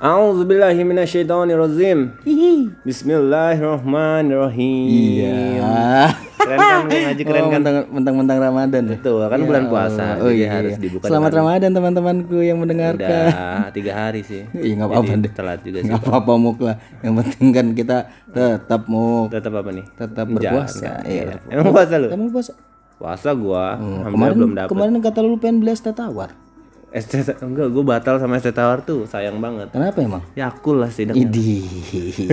A'udzubillahi minasyaitonirrajim. Bismillahirrahmanirrahim. Iya. Keren kan ngaji keren Oh, kan? mentang- mentang-mentang Ramadan ya. Betul, kan bulan puasa. Oh iya, harus iya. dibuka Selamat dengan- Ramadan teman-temanku yang mendengarkan. Udah tiga hari sih. Iya nggak apa-apa deh. Telat juga sih. Nggak apa-apa muk lah. Yang penting kan kita tetap muk Tetap apa nih? tetap berpuasa. Iya. Emang puasa lu? Kamu puasa? Puasa gua. Alhamdulillah Kemarin belum dapet. kemarin kata lu pengen beli es ST enggak, gua batal sama ST Tawar tuh, sayang banget. Kenapa emang? Yakul lah sih, Idih.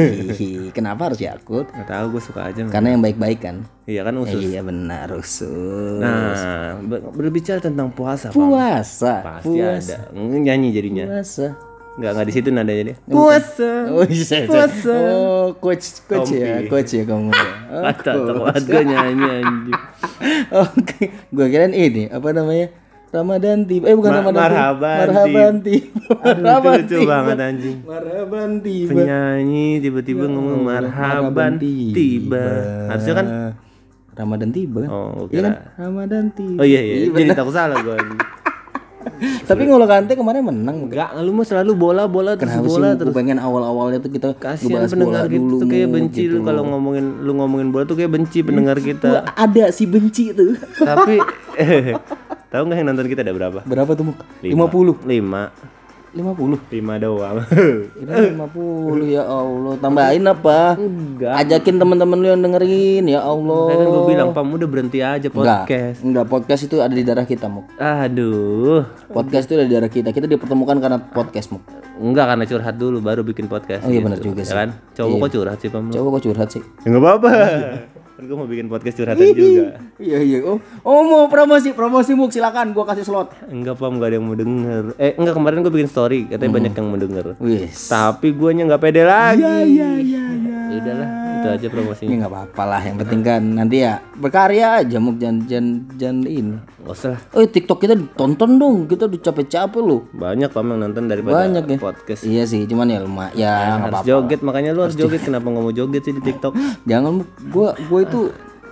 Kenapa harus Yakult? Enggak tahu gua suka aja. Karena yang baik-baik kan. Iya kan usus. Iya benar usus. Nah, ber- berbicara tentang puasa, puasa. Pasti ada. Nyanyi jadinya. Puasa. Enggak enggak di situ nadanya dia. Puasa. Oh, iya, puasa. Oh, coach, coach ya, coach ya kamu. ya. Kata banget gua nyanyi anjing. Oke, gua kirain ini apa namanya? Ramadan tiba. Eh bukan Ma- Ramadan tiba. marhaban Marhaban tiba. Aduh, itu lucu tiba. banget anjing. Marhaban tiba. Penyanyi tiba-tiba ngomong marhaban tiba. Harusnya kan Ramadan tiba kan? Oh, Iya kan? Ramadan tiba. Oh iya iya, jadi takut salah gua. Tapi Ngolo Kante kemarin menang. Enggak, lu mah selalu bola bola terus Kenapa sih? bola Gue terus. pengen awal-awalnya tuh kita Kasihan ngebahas pendengar bola gitu dulu, tuh kayak benci gitu. lu kalau ngomongin lu ngomongin bola tuh kayak benci pendengar kita. Wah, ada si benci tuh. Tapi tahu nggak yang nonton kita ada berapa? Berapa tuh, Muk? Lima. 50. Lima. 50. Lima doang. Kira 50 ya Allah. Tambahin apa? Enggak. Ajakin teman-teman lu yang dengerin ya Allah. Kan gue bilang, Pam udah berhenti aja podcast. enggak podcast itu ada di darah kita, Muk. Aduh. Podcast itu ada di darah kita. Kita dipertemukan karena podcast, Muk. Enggak karena curhat dulu baru bikin podcast. Oh iya, gitu. benar juga Ya sih. kan? Coba kok curhat sih, Pam? Coba kok curhat sih. Enggak apa-apa. kan gue mau bikin podcast curhatan juga. Iya iya. Oh, oh mau promosi, promosi Muk silakan gua kasih slot. Enggak, Pam, enggak ada yang mau denger. Eh, enggak kemarin gue bikin story, katanya banyak yang mau denger. Wis. Tapi guanya nggak pede lagi. Iya iya iya iya. Ya udahlah, itu aja promosinya. Ya nggak apa-apa lah, yang penting kan nanti ya berkarya aja Muk jangan jangan jangan ini. Nggak usah lah. Oh TikTok kita tonton dong, kita udah capek-capek lu. Banyak Pam yang nonton daripada Banyak ya. podcast. Iya sih, cuman ya lemah. Ya nggak harus apa-apa. joget, makanya lu harus joget. Kenapa nggak mau joget sih di TikTok? Jangan gua gua itu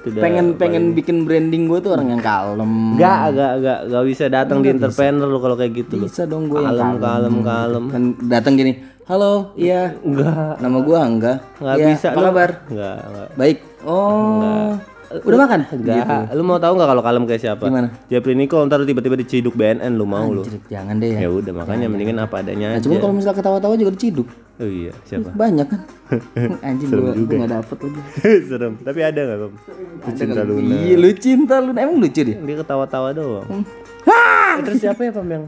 pengen pengen bikin branding gua tuh orang yang kalem. Enggak, enggak, enggak, enggak bisa datang di entrepreneur lu kalau kayak gitu. Bisa dong gua yang Kalem, kalem, kalem. kan datang gini. Halo, iya. Enggak, Nama gua Angga. enggak Iya, bisa. Apa lu. kabar? Enggak, enggak. Baik. Oh. Udah makan? Enggak, lu mau tahu nggak kalau kalem kayak siapa? Gimana? Jeffrey Nicole ntar tiba-tiba diciduk BNN lu mau lu. Anjir, Jangan deh ya. Ya udah, makanya mendingan apa adanya Nah, aja. cuman kalau misalnya ketawa-tawa juga diciduk. Oh iya, siapa? Banyak kan? Anjing gua, gua gak dapet lagi. Serem. Tapi ada nggak, Pam? Lu cinta Luna. Iya, lu cinta lu. Emang lucu dia? Dia ketawa-tawa doang. Eh, terus siapa ya Pam yang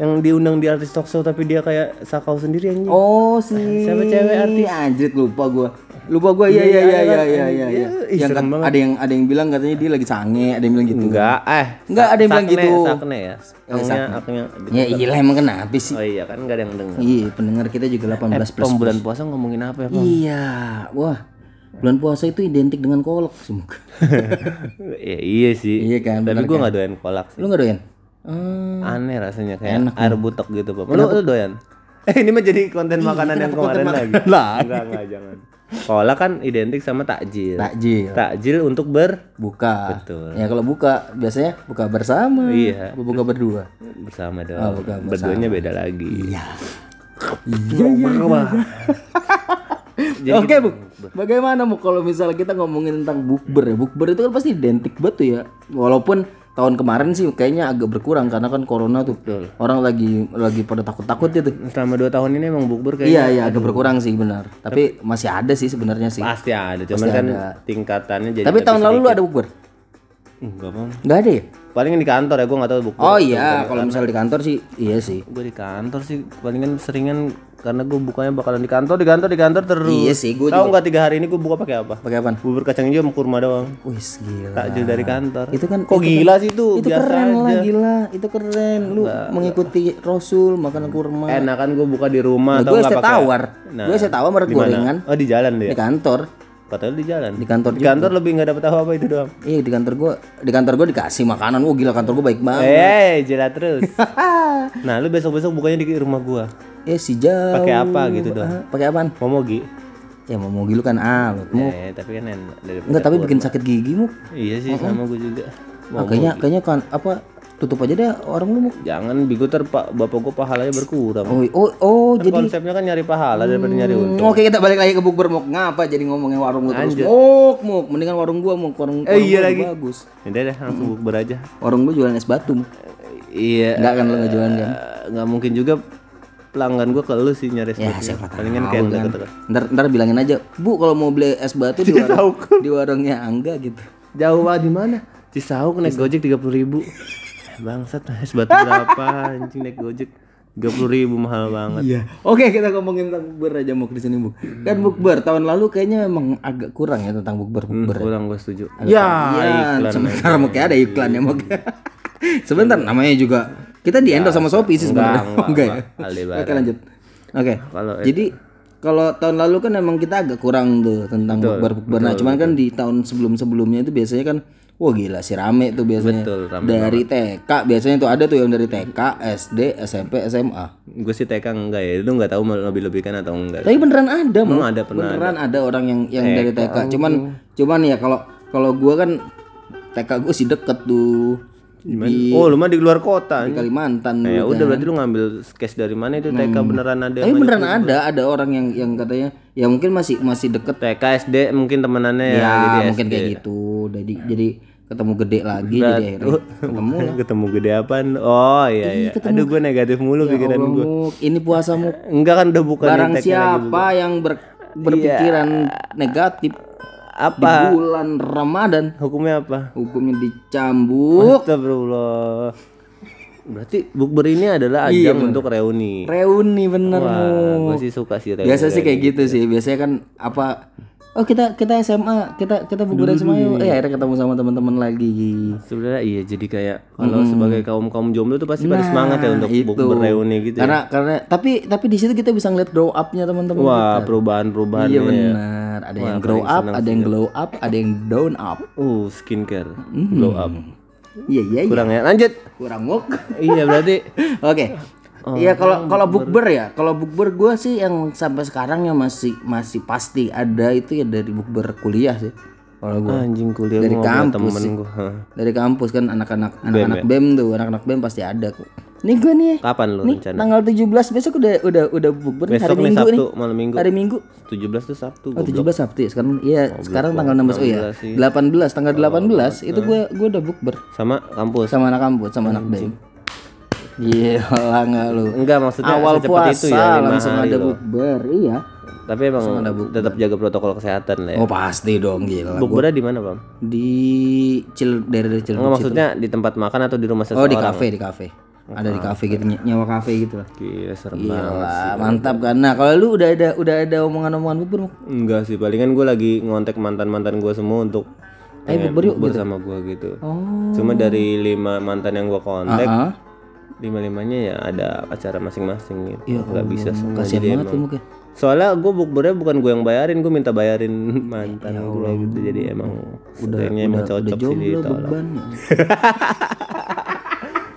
yang diundang di artis talk show tapi dia kayak sakau sendiri anjing. Oh, si Siapa cewek artis? Anjir lupa gua. Lupa gua. Iya iya iya iya iya iya. iya. Ih, Yang banget. ada yang ada yang bilang katanya dia lagi sange, ada yang bilang gitu. Enggak, eh. Enggak, ada yang bilang sakne, gitu. Sakne ya. Aknya, aknya. Ya iyalah emang kenapa sih? Oh iya kan enggak ada yang denger. Iya, pendengar kita juga 18 plus. Pam bulan puasa ngomongin apa ya, Pam? Iya. Wah. Bulan puasa itu identik dengan kolak sih. Muk. ya, iya sih. Iya kan, Tapi gua nggak doyan kolak sih. Lu enggak doyan? Hmm. Aneh rasanya kayak air butek gitu, Pam. Lu, lu doyan? Eh, ini mah jadi konten makanan yang kemarin lagi. Lah. Enggak, enggak, jangan. Kolak kan identik sama takjil. Takjil. Takjil untuk ber Buka. Betul. Ya kalau buka biasanya buka bersama. Iya. Apa Buka berdua. bersama dong. Oh, bukan Berduanya beda lagi. Iya. Iya iya. Jadi Oke, Bu. Bagaimana Bu kalau misalnya kita ngomongin tentang bukber ya? Bukber itu kan pasti identik banget tuh ya. Walaupun tahun kemarin sih kayaknya agak berkurang karena kan corona tuh. Orang lagi lagi pada takut-takut itu. selama dua tahun ini emang bukber kayak Iya, iya agak berkurang sih benar. Tapi masih ada sih sebenarnya sih. pasti ada, cuman kan tingkatannya jadi Tapi tahun lalu lu ada bukber? Enggak bang. Enggak ada ya? Paling di kantor ya, gue nggak tahu bukber. Oh iya, kalau misalnya di kantor sih iya sih. Gue di kantor sih, palingan seringan karena gue bukanya bakalan di kantor, di kantor, di kantor terus. Iya sih, gue Tahu nggak tiga hari ini gue buka pakai apa? pakai apa? Bubur kacang hijau sama kurma doang. Wih, gila. Takjil dari kantor. Itu kan Kok gila sih itu? itu Biasa keren lah aja. gila itu keren lu mengikuti rasul makan kurma Enak kan gue buka di rumah nah, atau gue nggak saya pakai? tawar Nah, gue saya tawar merek gorengan Oh di jalan deh. di kantor Katanya di jalan. di kantor Di kantor lebih nggak dapet apa-apa itu doang. iya di kantor gue di kantor gue dikasih makanan wah gila kantor gue baik banget Eh, jelas terus. nah, lu besok-besok bukanya di rumah gua. eh si jauh Pakai apa gitu dong? Ah, pakai apaan Momogi. ya mau lu kan ah lu Eh, tapi kan enak enggak tapi bikin sakit gigi mu Iya sih sama gua juga. Ah, kayaknya kayaknya kan apa tutup aja deh orang lu Jangan bigo ter pak bapak gua pahalanya berkurang. oh oh, oh Kan jadi konsepnya kan nyari pahala daripada nyari Hmm, untung. Oke kita balik lagi ke bukber muk ngapa jadi ngomongin warung lu terus muk muk mendingan warung gua muk warung, warung iya gua lagi. bagus Udah deh langsung bukber aja. warung gua jualan es batu Muk. Iya. enggak kan lu nggak jualan kan Eh, nggak mungkin juga pelanggan gua ke lu sih nyari ya sepatu. siapa Palingan kayak kan. ntar ntar bilangin aja bu kalau mau beli es batu di warung di warungnya angga gitu Jauh banget di mana? Cisauk naik Gojek tiga puluh ribu. Bangsat es batu berapa? Anjing naik Gojek tiga puluh ribu mahal banget. Iya. Oke, kita ngomongin tentang bukber aja Muk di sini, Bu. Kan bukber tahun lalu kayaknya memang agak kurang ya tentang bukber bukber. Kurang gue setuju. Ya, sebentar Muk ya ada iklan ya Muk. sebentar namanya juga kita di endorse sama Shopee sih sebenarnya. enggak, Enggak ya. enggak. Aldebaran. Oke, lanjut. Oke. Kalau Jadi kalau tahun lalu kan emang kita agak kurang tuh tentang bukber bukber. Nah, cuman kan di tahun sebelum-sebelumnya itu biasanya kan Wah gila sih rame tuh biasanya Betul, rame dari TK biasanya tuh ada tuh yang dari TK, SD, SMP, SMA. gue sih TK enggak ya, lu nggak tahu mau lebih-lebihkan atau enggak. Tapi beneran ada. Emang ada pernah beneran ada, orang yang yang dari TK. Cuman cuman ya kalau kalau gua kan TK gue sih deket tuh di, Oh, lu mah di luar kota. di Kalimantan. Ya dulu udah berarti lu ngambil case dari mana itu TK beneran ada. Tapi beneran ada, ada orang yang yang katanya ya mungkin masih masih deket TK SD mungkin temenannya ya, ya, jadi mungkin SD. kayak gitu. Jadi jadi ketemu gede lagi jadi akhirnya ketemu lah. ketemu gede apaan? Oh iya iya. Aduh gue negatif mulu pikiran Allah, gue. Ini puasamu Enggak kan udah bukan barang TK lagi. siapa yang ber- berpikiran negatif Apa? di bulan Ramadan Hukumnya apa? hukumnya dicambuk Astagfirullah. Berarti bukber ini adalah Iya, ajang untuk reuni. reuni bener Wah, gue sih suka sih reuni. biasa sih kayak gitu sih biasanya kan apa oh kita kita SMA kita kita bukber SMA yuk eh akhirnya ketemu sama teman-teman lagi Sebenarnya iya jadi kayak kalau sebagai kaum kaum jomblo tuh pasti pada semangat ya untuk Nah, itu. bukber reuni gitu. ya. karena karena tapi tapi di situ kita bisa ngeliat grow upnya teman-teman Wah perubahan-perubahan iya ya. benar ada yang grow up ada yang glow up ada yang down up Uh skincare, glow up. iya iya iya Kurang ya. Lanjut. kurang muk iya berarti Oke. Iya kalau kalau bukber ya, kalau bukber gue sih yang sampai sekarang yang masih masih pasti ada itu ya dari bukber kuliah sih. Kalau gue anjing kuliah Dari kampus temen sih. gua. Dari kampus kan anak-anak anak-anak BEM tuh, anak-anak BEM pasti ada kok. Nih gue nih Kapan lu nih rencana? tanggal 17 besok udah udah udah bukber Besok hari nih Minggu Sabtu, nih. malam Minggu. Hari Minggu. 17 tuh Sabtu. Oh 17 Sabtu ya sekarang iya sekarang tanggal 16 oh ya 16 sih. 18 tanggal 18 itu gue gue udah bukber Sama kampus. sama anak kampus sama anak BEM. Gila nggak lu? Enggak maksudnya Awal secepat puasa itu ya langsung ada bukber, iya. Tapi emang tetap jaga protokol kesehatan lah ya. Oh pasti dong gila. Bukbernya di mana, Bang? Di cil daerah cil. Enggak maksudnya di tempat makan atau di rumah Oh di seseorang? kafe di kafe. Ada di kafe gitu ny- nyawa kafe gitu lah. Gila serem banget. Mantap kan. Nah, kalau lu udah ada udah ada omongan-omongan bukber Muk? Enggak sih, palingan gue lagi ngontek mantan-mantan gue semua untuk Ayo bukber yuk bukber sama gue gitu. Oh. Cuma dari lima mantan yang gue kontak, Ah, lima-limanya ya ada acara masing-masing gitu. Ya Nggak bisa semua. kasihan Jadi banget emang- mungkin. Soalnya gue bukbernya bukan gue yang bayarin, gue minta bayarin mantan gue gitu. Jadi emang emang Udah cocok sih jomblo ditolak. beban.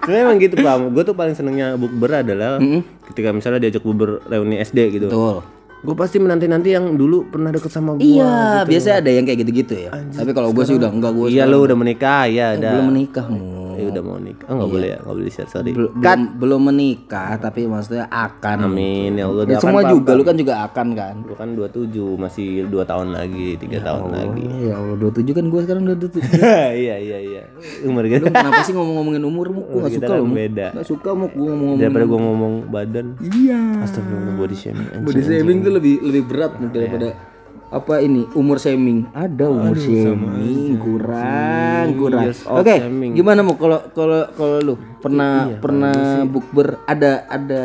Sebenarnya emang gitu Pak. Gue tuh paling senengnya bukber adalah ketika misalnya diajak bukber reuni SD gitu. Betul. Gue pasti menanti-nanti yang dulu pernah deket sama gue. Iya, biasa ada yang kayak gitu-gitu ya. Tapi kalau gue sih udah enggak gue Iya lo udah menikah ya ada. belum menikah mu. Ya udah mau nikah. Oh nggak boleh ya, nggak boleh share sorry. Bel- belum belum menikah tapi maksudnya akan. Amin ya Allah. Ya, semua juga lu kan juga akan kan. Gue kan 27 masih 2 tahun lagi, 3 tahun lagi. Oh, ya Allah 27 kan gue sekarang udah 27. iya iya iya. Umur kita Lu kenapa sih ngomong-ngomongin umur mu? Gue gak kita suka kan lu. Mu. beda. Gak suka mu gue ngomong-ngomong. Daripada gue ngomong badan. Iya. Astagfirullah body shaming. Body shaming tuh lebih lebih berat mungkin daripada apa ini? Umur shaming. Ada umur shaming. kurang kurang. Years old oke shaming. gimana mau kalau kalau kalau lu pernah pernah bukber? Ada ada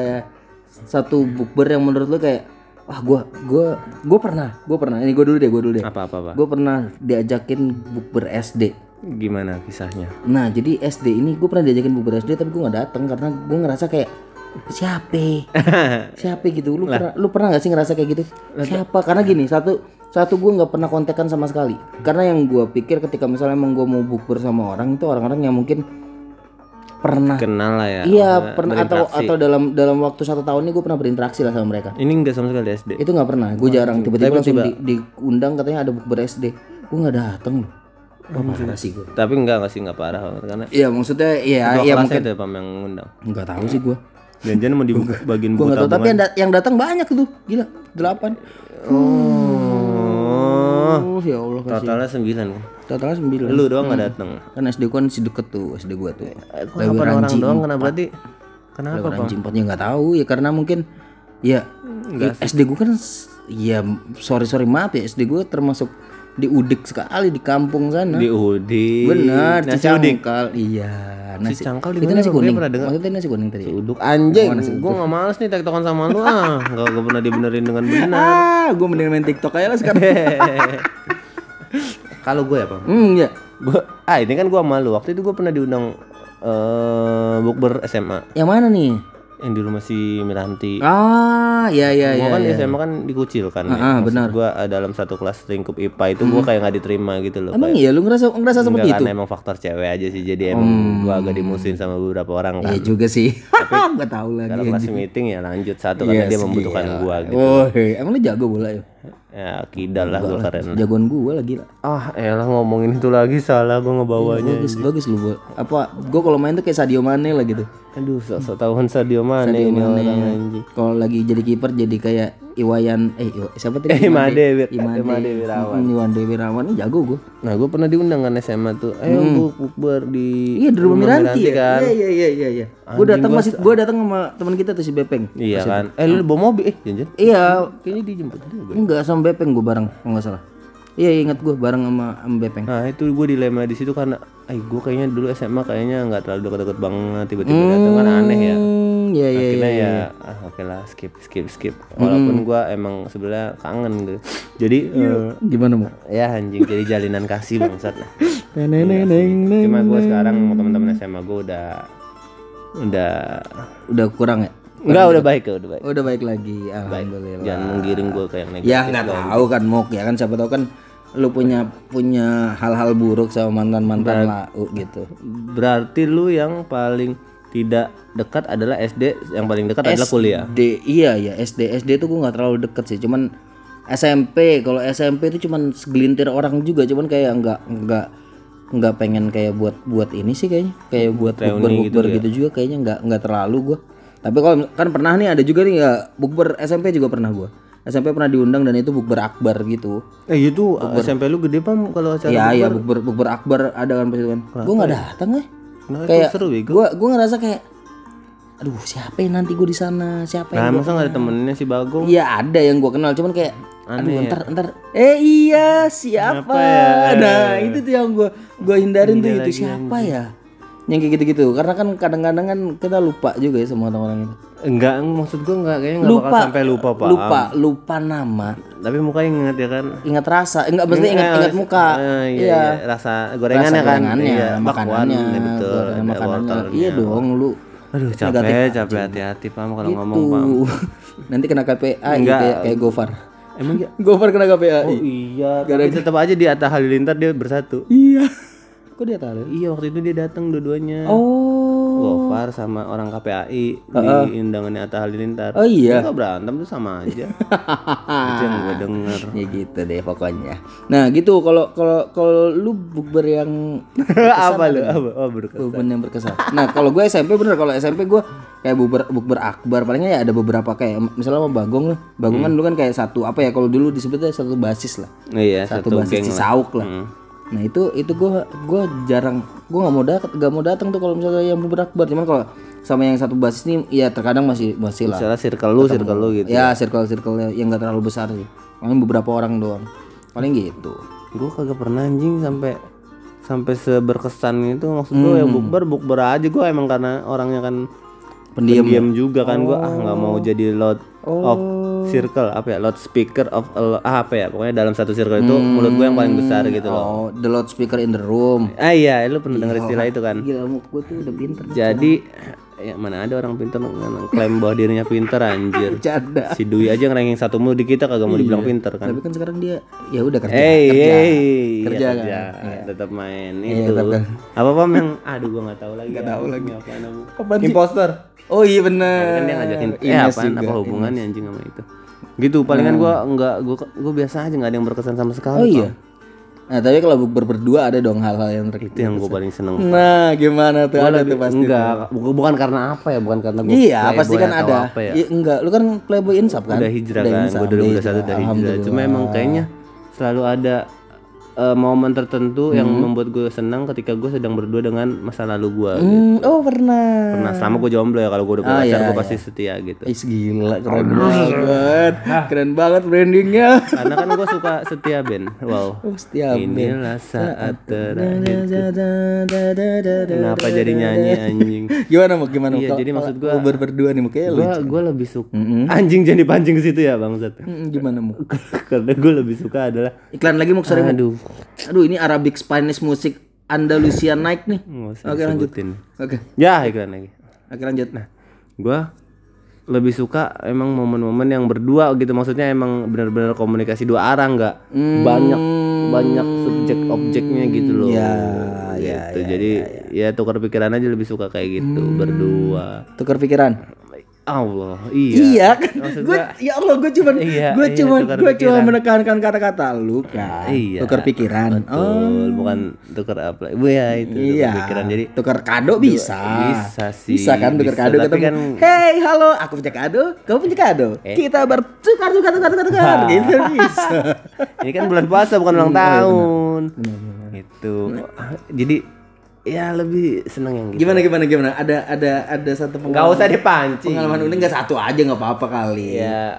satu bukber yang menurut lu kayak wah gua gua gua pernah gua pernah. Ini gua dulu deh gua dulu deh. Apa apa apa. gua pernah diajakin bukber SD Gimana kisahnya? nah jadi SD ini gua pernah diajakin bukber SD tapi gua nggak datang karena gua ngerasa kayak siapa? Siapa gitu? Lu pernah lu pernah gak sih ngerasa kayak gitu? Siapa? Karena gini satu satu gue nggak pernah kontekan sama sekali karena yang gue pikir ketika misalnya emang gue mau bukber sama orang itu orang-orang yang mungkin pernah Kenal lah ya. iya pernah atau atau dalam dalam waktu satu tahun ini gue pernah berinteraksi lah sama mereka Ini enggak sama sekali SD. itu nggak pernah gue jarang tiba-tiba langsung di- diundang katanya ada bukber SD gue nggak dateng loh Wah, parah sih gue. Tapi enggak enggak sih enggak parah karena Iya maksudnya iya iya mungkin itu pam yang ngundang. nggak tahu sih gue. Janjian mau dibagiin Gue buku nggak tahu tapi yang datang banyak tuh gila delapan. Oh. Oh ya Allah kasih. Totalnya sembilan kan. Totalnya sembilan. Lu doang nggak datang. Kan SD gua kan si deket tuh SD gua tuh. Delapan orang doang kenapa berarti? Kenapa Lebar anjing empatnya nggak tahu ya karena mungkin ya i- SD gua kan ya sorry sorry maaf ya SD gua termasuk di udik sekali di kampung sana. di Udi? Benar, Nasi cangkal. Iya, nasi. cangkal di itu nasi kuning. pernah dengar. Maksudnya nasi kuning tadi. Uduk anjing. Gua nggak males nih tektokan sama lu ah. Gak, gak pernah dibenerin dengan benar. Ah, gua mending main TikTok aja lah sekarang. Kalau gue ya, Pam. hmm, ya. Gua ah ini kan gua malu. Waktu itu gua pernah diundang eh bukber SMA Yang mana nih? Yang di rumah si Miranti. Ah, ya ya ya. Gua kan ya. SMA kan dikucilkan ya. Ah, benar. Gua eh, dalam satu kelas lingkup IPA itu gua kayak nggak diterima gitu loh. Emang iya lu ngerasa ngerasa seperti kan itu? Hmm. emang faktor cewek aja sih. Jadi emang gua agak dimusuhin sama beberapa orang kan. Iya juga sih. Gak tahu lagi. Kalau kelas meeting ya lanjut satu karena Yes, dia membutuhkan iya. gua gitu. Oh, hei. emang lu jago bola ya? Ya kidal lah gua keren. Jagoan gua lagi lah. Ah, elah ngomongin itu lagi salah gua ngebawanya. Bagus, bagus lu bola. Apa? Gua kalau main tuh kayak Sadio Mane lah gitu. Aduh, sok-sok tahuan Sadio Mane orang anjing. Kalau lagi jadi kiper jadi kayak Iwayan eh Iwa, siapa tadi? Eh, Imade, Imade, Imade Wirawan. Hmm, Imade Wirawan ini jago gua. Nah, gua pernah diundang kan SMA tuh. Ayo buk bukber di Iya di rumah Miranti ya. kan. Iya iya iya iya iya. Gua datang masih gua datang sama teman kita tuh si Bepeng. Iya kan. Eh lu bawa mobil eh janjian. Iya, Kayaknya dijemput juga. enggak sama Bepeng gua bareng kalau nggak salah. Iya ingat gua bareng sama, sama Bepeng. Nah itu gue dilema di situ karena, ay gue kayaknya dulu SMA kayaknya nggak terlalu deket-deket banget tiba-tiba datang kan aneh ya. Hmm, iya iya. Akhirnya ya, ah oke lah skip skip skip. Walaupun gue emang sebenarnya kangen gitu. Jadi eh, Gimana mau? ya anjing jadi jalinan kasih bangsat lah. Neneng neneng. Cuma gue sekarang sama teman-teman SMA gue udah udah Udah kurang ya? enggak udah baik ya udah baik. Udah baik lagi. Alhamdulillah. Jangan menggiring gue kayak negatif. Ya nggak tahu kan Mok ya kan siapa tahu kan lu punya punya hal-hal buruk sama mantan-mantan lau gitu. Berarti lu yang paling tidak dekat adalah SD, yang paling dekat adalah kuliah. D iya ya SD SD tuh gua nggak terlalu deket sih cuman SMP kalau SMP itu cuman segelintir orang juga cuman kayak nggak nggak nggak pengen kayak buat buat ini sih kayaknya kayak buat bukber bukber gitu, juga kayaknya nggak nggak terlalu gua. Tapi kalau kan pernah nih ada juga nih ya bukber SMP juga pernah gua. SMP pernah diundang dan itu bukber akbar gitu. Eh itu SMP lu gede pam kalau acara Iya iya bukber? bukber akbar ada kan pas itu kan. Gue nggak datang eh. Nah, itu Kayak seru bego. gue gue ngerasa kayak, aduh siapa yang nanti gue di sana siapa Nah, yang masa nggak ada temennya si Bagong? Iya ada yang gue kenal cuman kayak, aduh ntar ntar, eh iya siapa? Nah itu tuh yang gue gue hindarin tuh itu siapa ya? Yang kayak gitu-gitu karena kan kadang-kadang kan kita lupa juga ya sama orang-orang itu. Enggak, maksud gua enggak kayaknya enggak bakal Lupa sampai lupa, Pak. lupa lupa nama, Tapi mukanya inget ya kan. ingat rasa, enggak maksudnya ingat ingat muka. Eh, iya, Iya. iya. rasa gorengannya Rasa kan. gorengannya, Iya, bakwan, makanannya, ya betul. gorengan makanannya. Iya dong lu. Aduh, capek, capek hati-hati, Pam kalau ngomong, Tuh. Pam. Nanti kena KPA Enggak. kayak kayak Gofar. Emang ya? Gofar kena KPA. Oh iya, tapi tetap aja di Atta Halilintar dia bersatu. Iya. Kok dia tahu? Iya, waktu itu dia datang dua-duanya. Oh. Gofar sama orang KPAI di undangannya Atta Halilintar. Oh iya. Mereka berantem tuh sama aja. itu yang gue denger. Ya gitu deh pokoknya. Nah, gitu kalau kalau kalau lu bukber yang apa lu? Apa? Oh, berkesan. bukber yang berkesan. Nah, kalau gue SMP bener kalau SMP gue kayak bukber bukber akbar palingnya ya ada beberapa kayak misalnya sama Bagong lah. Bagong kan dulu kan kayak satu apa ya kalau dulu disebutnya satu basis lah. Iya, Satu, satu, basis geng lah. Cisauk lah. Nah, itu itu gue gue jarang gue nggak mau datang nggak mau datang tuh kalau misalnya yang bukber akbar cuman kalau sama yang satu basis nih ya terkadang masih masih lah. Misalnya circle lu, circle lu gitu. Ya circle circle yang nggak terlalu besar sih. Paling beberapa orang doang. Paling gitu. Gue kagak pernah anjing sampai sampai seberkesan itu maksud gue yang bukber bukber aja gue emang karena orangnya kan Pendiam. pendiam juga kan gue ah nggak mau jadi loud of circle apa ya loud speaker of a lo- ah, apa ya pokoknya dalam satu circle itu mulut gue yang paling besar gitu loh Oh, the loudspeaker in the room. ah iya lu pernah denger istilah itu kan Gila, gue tuh udah pinter. jadi ya mana ada orang pinter yang klaim bahwa dirinya pinter anjir Canda. si Dwi aja ngerangin satu mulu di kita kagak mau dibilang pinter kan Tapi kan sekarang dia ya udah kerja. Hey, kerja. hey, Kerja ya, kan? kerja. tetap main itu. tetap. Apa pam yang aduh gua nggak tahu lagi. Nggak tahu lagi apa namanya. Imposter. Oh iya bener. Kan dia ngajakin eh Ines apaan juga. apa hubungannya anjing sama itu. Gitu palingan gua enggak gua gua biasa aja nggak ada yang berkesan sama sekali. Oh iya. Pam. Nah, tapi kalau bukber berdua ada dong hal-hal yang ter Itu yang gue paling seneng. Nah, gimana tuh? Gua ada lebih- tuh pasti. enggak, bukan, bukan karena apa ya, bukan karena gue Iya, pasti kan ada. Apa ya. Iya, enggak, lu kan playboy insaf kan? Udah hijrah kan, insaf, gue 2021 udah hijrah. Cuma emang kayaknya selalu ada eh, momen tertentu yang Hmm. membuat gue senang ketika gue sedang berdua dengan masa lalu gue. Hmm, oh pernah. Pernah selama gue jomblo ya, kalau gue udah punya Ah, pacar iya, gue pasti setia gitu. Ih, gila, keren banget. Keren banget brandingnya. Karena kan gue suka setia Ben. Wow. Oh, setiap Inilah saat terakhir. Kenapa jadi nyanyi anjing? Gimana mau gimana? Iya, jadi maksud gua- ber berdua nih mukanya lu. Gue gue lebih suka anjing jadi pancing ke situ ya bangsat. Mm, Gimana mau? Karena gue lebih suka adalah Iklan lagi mau sorry Mu. aduh Aduh, ini Arabic Spanish musik Andalusia naik nih. Oke, lanjut. disebutin. Oke, Ya iklan lagi. oke lanjut. Nah, gue lebih suka emang momen-momen yang berdua gitu maksudnya emang benar-benar komunikasi dua arah nggak banyak banyak subjek objeknya gitu loh Ya, ya, gitu. jadi ya, tukar pikiran aja lebih suka kayak gitu berdua Tukar pikiran. Allah iya Iya kan? Gue ya Allah gue cuman Iya, gue iya, cuman gue cuma menekankan kata-kata lu kan. Iya, Tukar pikiran. Oh, Betul, bukan tukar apa Bu ya itu iya. tukar pikiran jadi tukar kado bisa. bisa sih, Bisa kan tukar bisa, kado ketemu. kan- Eh. Hey, halo, aku punya kado, kamu punya kado. Kita bertukar tukar tukar tukar tukar gitu bisa. ini kan bulan puasa bukan ulang tahun itu jadi ya lebih seneng yang gitu Gimana gimana gimana? Ada ada ada satu pengalaman. usah dipancing Pengalaman unik nggak satu aja nggak apa-apa kali. ya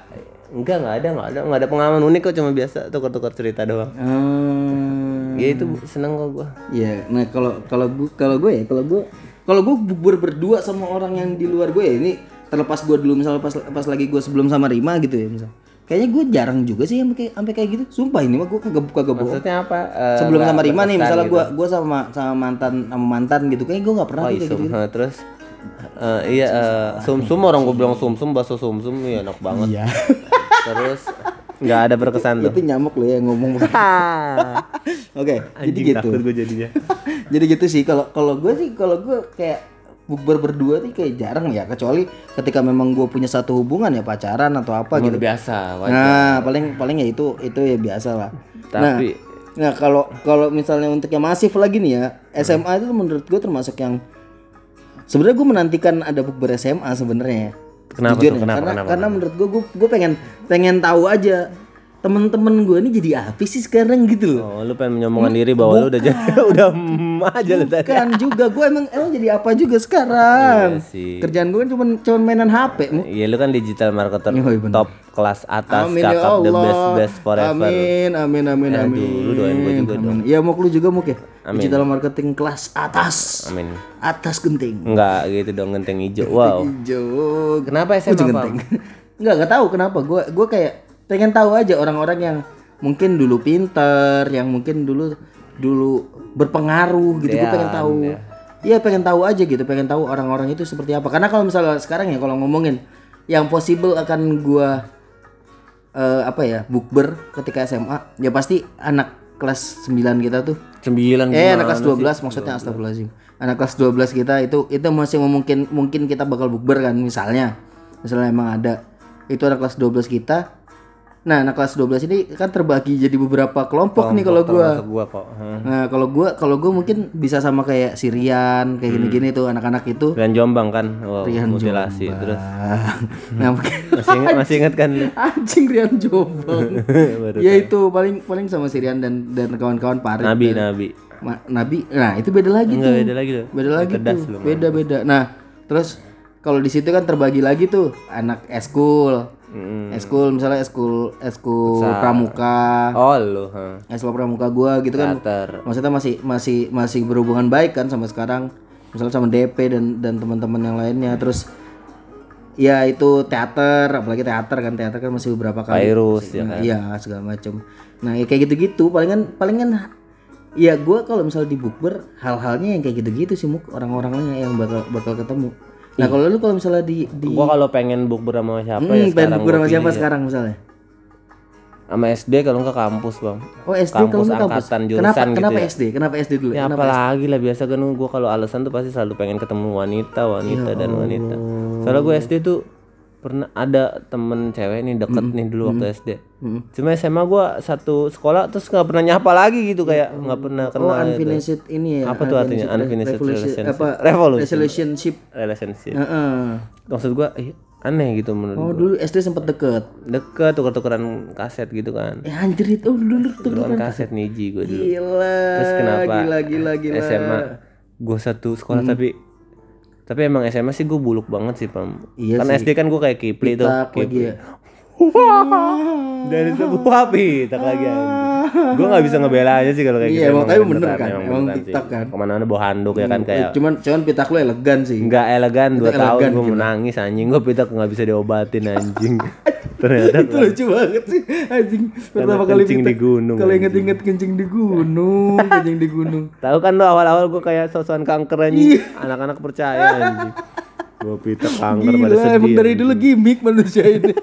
enggak nggak ada nggak ada nggak ada pengalaman unik kok cuma biasa tukar-tukar cerita doang Hmm. ya itu seneng kok gua Iya, nah kalau kalau gue kalau gue ya kalau gue kalau gue bubur berdua sama orang yang di luar gue ya ini terlepas gue dulu misalnya pas pas lagi gue sebelum sama Rima gitu ya misal. Kayaknya gue jarang juga sih kayak sampai kayak gitu. Sumpah ini mah gue kagak kagak bohong. maksudnya apa Eh, Sebelum sama Rima nih misalnya gitu. gue gue sama sama mantan sama mantan gitu kayaknya gue nggak pernah oh gitu. Nah, terus eh, iya eh, sumsum orang gua bilang sumsum bakso sumsum iya enak banget Iya. terus nggak ada berkesan tuh itu nyamuk lo ya yang ngomong. Oke, jadi Anjing gitu. takut gua jadinya jadi gitu sih kalau kalau gue sih kalau gue kayak bukber berdua tuh kayak jarang ya kecuali ketika memang gue punya satu hubungan ya pacaran atau apa gitu Luar biasa wajar. nah paling paling ya itu itu ya biasa lah Tapi- nah, nah kalau kalau misalnya untuk yang masif lagi nih ya SMA itu menurut gue termasuk yang sebenarnya gue menantikan ada bukber SMA sebenarnya ya. Kenapa Jujur tuh? Kenapa? karena Kenapa? karena menurut gue gue gue pengen pengen tahu aja temen-temen gue ini jadi apa sih sekarang gitu loh Oh, lu pengen menyombongkan diri bahwa lu udah jadi udah em aja lu tadi. kan juga gue emang emang jadi apa juga sekarang Iya sih. kerjaan gue kan cuma cuma mainan HP Iya lu kan digital marketer Oh, iya top kelas atas amin ya kakap the Allah best best forever. amin amin amin Ya, amin aduh, lu doain gua juga amin. iya mau lu juga mau ya Amin. digital marketing kelas atas Amin. atas genting Enggak gitu dong genteng hijau. Wow. hijau Kenapa SMA genting nggak nggak tahu kenapa gue gue kayak pengen tahu aja orang-orang yang mungkin dulu pinter yang mungkin dulu dulu berpengaruh gitu gue Ya, pengen tahu ya. Iya pengen tahu aja gitu, pengen tahu orang-orang itu seperti apa. Karena kalau misalnya sekarang ya kalau ngomongin yang possible akan gua eh, apa ya bukber ketika SMA ya pasti anak kelas 9 kita tuh Sembilan. eh anak kelas sih? 12 maksudnya astagfirullahaladzim anak kelas 12 kita itu itu masih mungkin mungkin kita bakal bukber kan misalnya misalnya emang ada itu anak kelas 12 kita nah anak kelas 12 ini kan terbagi jadi beberapa kelompok nih kalau gua gua kok. Hmm. nah kalau gua kalau gua mungkin bisa sama kayak Sirian kayak gini-gini tuh anak-anak itu Rian Jombang kan. Wow, Rian mutilasi terus. nah Masih ingat masih ingat kan? anjing Rian Jombang ya itu paling paling sama Sirian dan dan kawan-kawan Parit Nabi dan- Nabi. Ma- Nabi nah itu beda lagi Enggak tuh beda lagi loh. beda lagi tuh lu, beda beda nah terus kalau di situ kan terbagi lagi tuh anak eskul Mm. eskul misalnya eskul eskul pramuka. Oh lu, huh. eskul pramuka gua gitu kan. Teater. maksudnya masih masih masih berhubungan baik kan sampai sekarang. Misalnya sama DP dan dan teman-teman yang lainnya. Terus ya itu teater apalagi teater kan. Teater kan masih beberapa kali. Virus ya Nah, iya segala macam nah ya kayak gitu-gitu. Palingan palingan ya gua kalau misalnya di bukber hal-halnya yang kayak gitu-gitu sih muk. Orang-orangnya yang bakal bakal ketemu nah kalau lu kalau misalnya di di Gua kalau pengen bukber sama siapa Hmm, ya pengen sekarang bukber sama siapa ya. sekarang misalnya Sama SD kalau enggak kampus, Bang. oh SD Kampus kalau kampus angkatan jurusan kenapa gitu kenapa ya. SD kenapa SD dulu Ya kenapa apalagi lah biasa kan gua kalau alasan tuh pasti selalu pengen ketemu wanita, wanita dan wanita. Soalnya gue SD tuh pernah ada temen cewek nih deket nih dulu waktu SD cuma SMA gua satu sekolah terus nggak pernah nyapa lagi gitu kayak nggak pernah Oh, kenal gitu. unfinished ini ya. apa tuh artinya unfinished relationship apa? revolution Relationship. relationship Heeh. maksud gua ih, aneh gitu menurut Oh, dulu SD sempet deket. deket tuker-tukeran kaset gitu kan Eh anjir itu oh, dulu tuh. tukeran kaset niji gue dulu Gila. terus kenapa Gila gila gila. SMA gue satu sekolah tapi tapi emang SMA sih gue buluk banget sih pam. Iya kan SD kan gue kayak Kipli tuh Kipli. ya. Dari sebuah pitak lagi gue nggak bisa ngebela aja sih kalau kayak Iya, gitu. emang tapi bener kan, emang sih. pitak kan. ke mana-mana bawa handuk ya kan kayak Cuman cuman pitak lu elegan sih. nggak elegan dua tahun gue menangis anjing. Gue pitak nggak bisa diobatin anjing. Ternyata itu lucu banget sih anjing. Pertama kali kencing di gunung, kalau inget-inget kencing di gunung kencing di gunung. Tahu kan lo awal-awal gue kayak sosokan kanker anjing. Anak-anak percaya anjing gue pitak kanker pada gila emang sedih dari dulu gimmick manusia ini.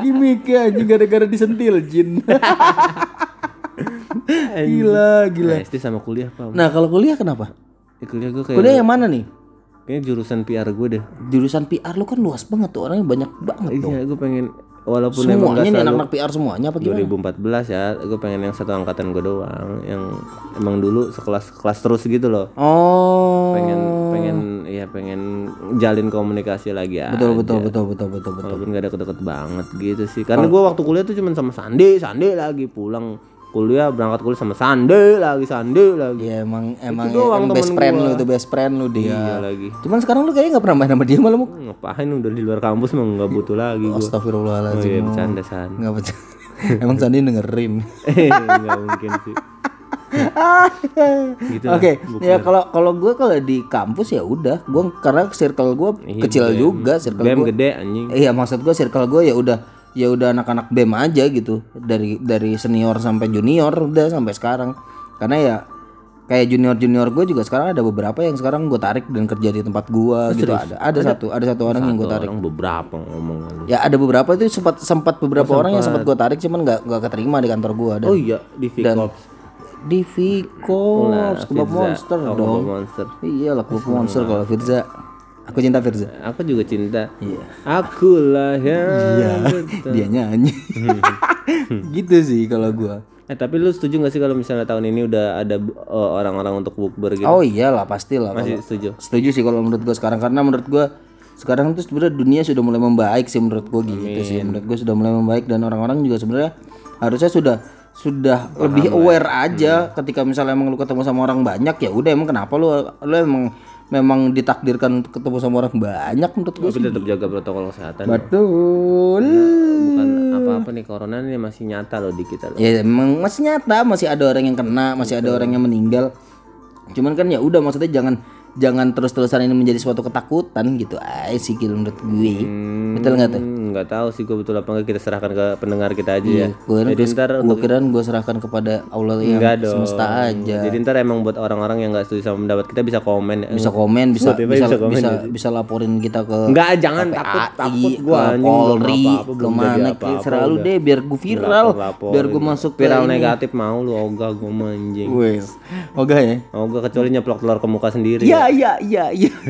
Gimmick ya anjing gara-gara disentil jin. Gila gila. Nah, SD sama kuliah pam nah kalau kuliah kenapa? Di kuliah gue kayak kuliah yang mana nih? Kayaknya jurusan PR gue deh. Jurusan PR lu kan luas banget tuh orangnya banyak banget iya gue pengen walaupun emang semuanya gak nih anak-anak PR semuanya apa gimana? 2014 ya gue pengen yang satu angkatan gue doang yang emang dulu sekelas kelas terus gitu loh. Oh. Pengen pengen ya pengen jalin komunikasi lagi ya betul betul betul betul betul betul. Walaupun gak deket-deket banget gitu sih. Karena gue waktu kuliah tuh cuma sama Sandi Sandi lagi pulang kuliah berangkat kuliah sama Sandi lagi Sandi lagi. Ya emang emang doang yang best friend gua. lu itu best friend lu dia iya lagi. Cuman sekarang lu kayaknya nggak pernah main sama dia malah mau ngapain udah di luar kampus mah nggak butuh lagi oh Astagfirullahaladzim iya bercanda san. Nggak baca emang Sandi dengerin. Eh, nggak mungkin sih. Gitu. Oke, ya kalau kalau gue kalau di kampus ya udah, gue karena circle gue kecil juga, circle gue. gede anjing. Iya maksud gue circle gue ya udah ya udah anak-anak bem aja gitu. Dari dari senior sampai junior udah sampai sekarang. Karena ya kayak junior junior gue juga sekarang ada beberapa yang sekarang gue tarik dan kerja di tempat gue gitu. ada ada satu ada satu orang yang gue tarik. orang beberapa ngomong ya ada beberapa itu sempat sempat beberapa orang yang sempat gue tarik cuman nggak nggak keterima di kantor gue dan oh iya di Vcorps di Vico Kebab Monster oh, dong. Monster. Iya lah Monster kalau Firza aku cinta Firza. Aku juga cinta. Iya. aku lah ya dia nyanyi gitu sih kalau gue eh tapi lu setuju gak sih kalau misalnya tahun ini udah ada uh, orang-orang untuk bukber gitu? Oh iyalah pasti lah masih kalau- setuju? Setuju sih kalau menurut gue sekarang. Karena menurut gue sekarang tuh sebenarnya dunia sudah mulai membaik sih menurut gue gitu sih. Menurut gue sudah mulai membaik dan orang-orang juga sebenarnya harusnya sudah sudah lebih aware aja ketika misalnya emang lu ketemu sama orang banyak ya udah emang kenapa lu lu emang memang ditakdirkan ketemu sama orang banyak menurut gue tapi tetap jaga protokol kesehatan. Betul. Bukan apa-apa nih corona ini masih nyata loh di kita loh. Ya emang masih nyata masih ada orang yang kena masih ada orang yang meninggal. Cuman kan ya udah maksudnya jangan jangan terus-terusan ini menjadi suatu ketakutan gitu aja sih kalau menurut gue. Betul nggak tuh Hmm, nggak tahu sih gue betul apa enggak kita serahkan ke pendengar kita aja ya. gue jadi ntar gue kira gue serahkan kepada Allah yang enggak dong. semesta aja. Jadi ntar emang buat orang-orang yang nggak setuju sama pendapat kita bisa komen. Ya. bisa komen bisa bisa bisa komen bisa, bisa laporin kita ke Enggak, jangan KPAI, takut takut belum Polri ke mana selalu deh biar gue viral Lapor-laporin. biar gue masuk viral negatif mau lu ogah gue mah anjing. Wes. Oke ya? Ogah kecuali nyeplok telur ke muka sendiri Iya iya iya iya.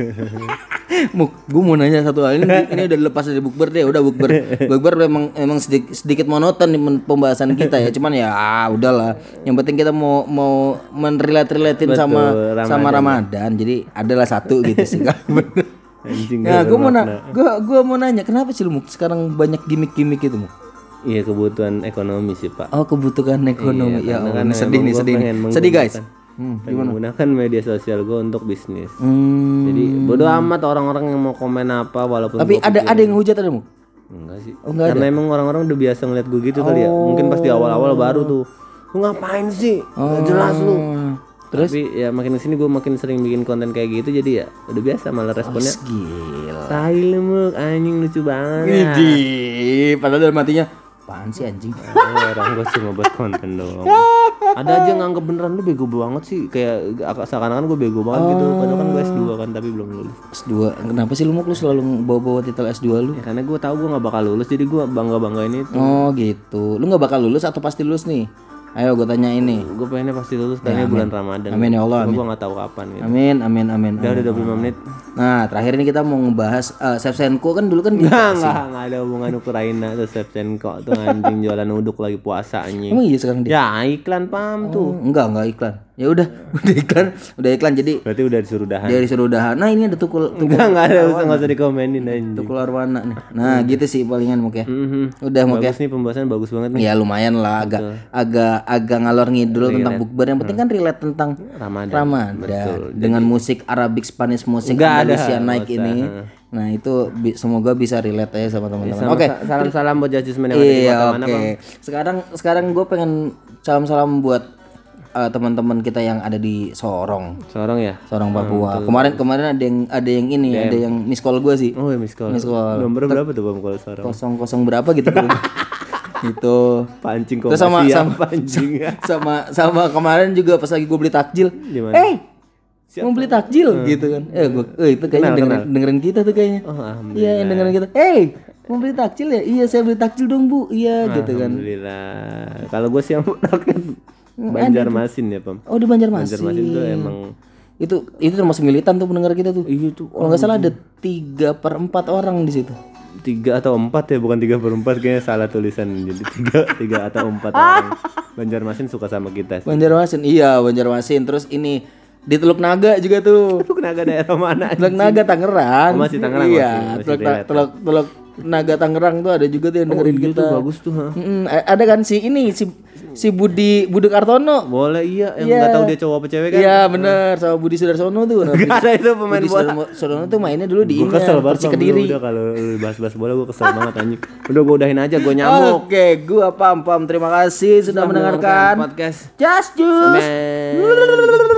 Muk, gue mau nanya satu hal ini, ini udah lepas dari bukber deh, udah bukber. Bukber memang emang sedikit, sedikit monoton men- pembahasan kita ya, cuman ya ah, udahlah. Yang penting kita mau mau menrelate-relatein sama Ramadan. sama Ramadan. Jadi adalah satu gitu sih. Kak. Bener. anjing Nah, gue mau bermakna. na gua, gua mau nanya, kenapa sih lu Muk, sekarang banyak gimmick-gimmick itu, Muk? iya kebutuhan ekonomi sih pak Oh, kebutuhan ekonomi. ya, karena Allah, kan sedih nih, sedih nih. Sedih guys. Pengen menggunakan media sosial gue untuk bisnis Hmm. jadi bodo amat orang-orang yang mau komen apa walaupun Tapi ada ada yang hujat ada, Muk? Enggak sih. Oh, enggak Karena emang orang-orang udah biasa ngeliat gue gitu kali ya. Mungkin pas di awal-awal baru tuh. Lu ngapain sih? Nggak jelas lu. Hmm. Terus Tapi ya makin ke sini gue makin sering bikin konten kayak gitu jadi ya udah biasa malah responnya. gila. Tai lu anjing lucu banget. ya." Widih, padahal dalam hatinya apaan sih anjing? Oh, orang gue cuma buat konten doang. Ada aja yang nganggep beneran lu bego banget sih. Kayak seakan-akan gue bego banget gitu. Padahal kan gue S2 kan tapi belum lulus. S2. Kenapa sih lu mau lu selalu bawa-bawa titel S2 lu? Ya karena gue tahu gue nggak bakal lulus jadi gue bangga-banggain itu. Oh gitu. Lu nggak bakal lulus atau pasti lulus nih? Ayo gue tanya ini. Gue pengennya pasti lulus karena ini bulan Ramadan. Amin ya Allah. Gue nggak tahu kapan gitu. Amin, amin, amin. Udah udah 25 menit. Nah, terakhir ini kita mau ngebahas uh, Shevchenko kan dulu kan Enggak, enggak, enggak ada hubungan Ukraina tuh Shevchenko tuh anjing jualan uduk lagi puasa anjing. Emang iya sekarang dia? Ya iklan pam tuh. Oh, enggak, enggak iklan. Ya udah, udah iklan, udah iklan jadi Berarti udah disuruh dahan. dia disuruh udahan. Nah, ini ada tukul tukul, Enggak, enggak ada usah enggak usah dikomenin anjing. tukul arwana nih. Nah, gitu sih palingan Muk ya. Mhm. Udah Muk ya. Bagus nih pembahasan bagus banget nih. Ya lumayan lah agak agak agak ngalor ngidul tentang bukber yang penting kan relate tentang Ramadan. Ramadan dengan musik Arabic Spanish musik nggak naik ini. Nah, itu bi- semoga bisa relate aja sama teman-teman. Oke. Salam-salam buat Judgment yang ada di Iya, mana, oke. Bang? Sekarang sekarang gue pengen salam-salam buat uh, teman-teman kita yang ada di Sorong, Seorang ya? Sorong Papua. kemarin kemarin ada yang ada yang ini, ada yang miss call gue sih. Oh, ya miss call. Miss call. Nomor berapa tuh Bang kalau seorang? Kosong kosong berapa gitu. itu Pancing kok sama- masih sama- apa, anjing. sama sama kemarin juga pas lagi gue beli takjil. Eh, mau beli takjil gitu kan. Eh, gua, eh itu kayaknya dengerin, dengerin kita tuh kayaknya. Oh. Iya, yang dengerin kita. Eh, mau beli takjil ya? Iya, saya beli takjil dong, Bu. Iya, gitu kan. Alhamdulillah. Kalau gue sih yang rakyat Banjarmasin ya, Pam. Oh, di Banjarmasin. Banjarmasin tuh emang Itu itu termasuk militan tuh pendengar kita tuh. iya tuh Kalau nggak salah ada tiga per empat orang di situ. tiga atau empat ya bukan tiga per empat kayaknya salah tulisan jadi tiga tiga atau empat orang Banjarmasin suka sama kita sih. Banjarmasin, iya Banjarmasin. Terus ini di Teluk Naga juga tuh. Lu kenaga daerah mana? Teluk Naga Tangerang. Oh, masih Tangerang, Iya, masih- masih Teluk. Teluk, Teluk Naga Tangerang tuh ada juga tuh yang dengerin Iya kita. tuh bagus tuh, ha. Mm, ada kan si ini si si Budi Budi Kartono. Boleh iya yang nggak tahu dia cowok apa cewek kan? Iya bener sama Budi Sudarsono tuh. Nah, Gak ada itu pemain Budi bola. Sudarsono tuh mainnya dulu di Gue ini kesel banget Persik Pam. Kediri. Udah kalau bahas-bahas bola gue kesel banget anjing. Udah gue udahin aja gue nyamuk. Oke, gua pam pam. Terima kasih sudah mendengarkan podcast. Just Juice. Man.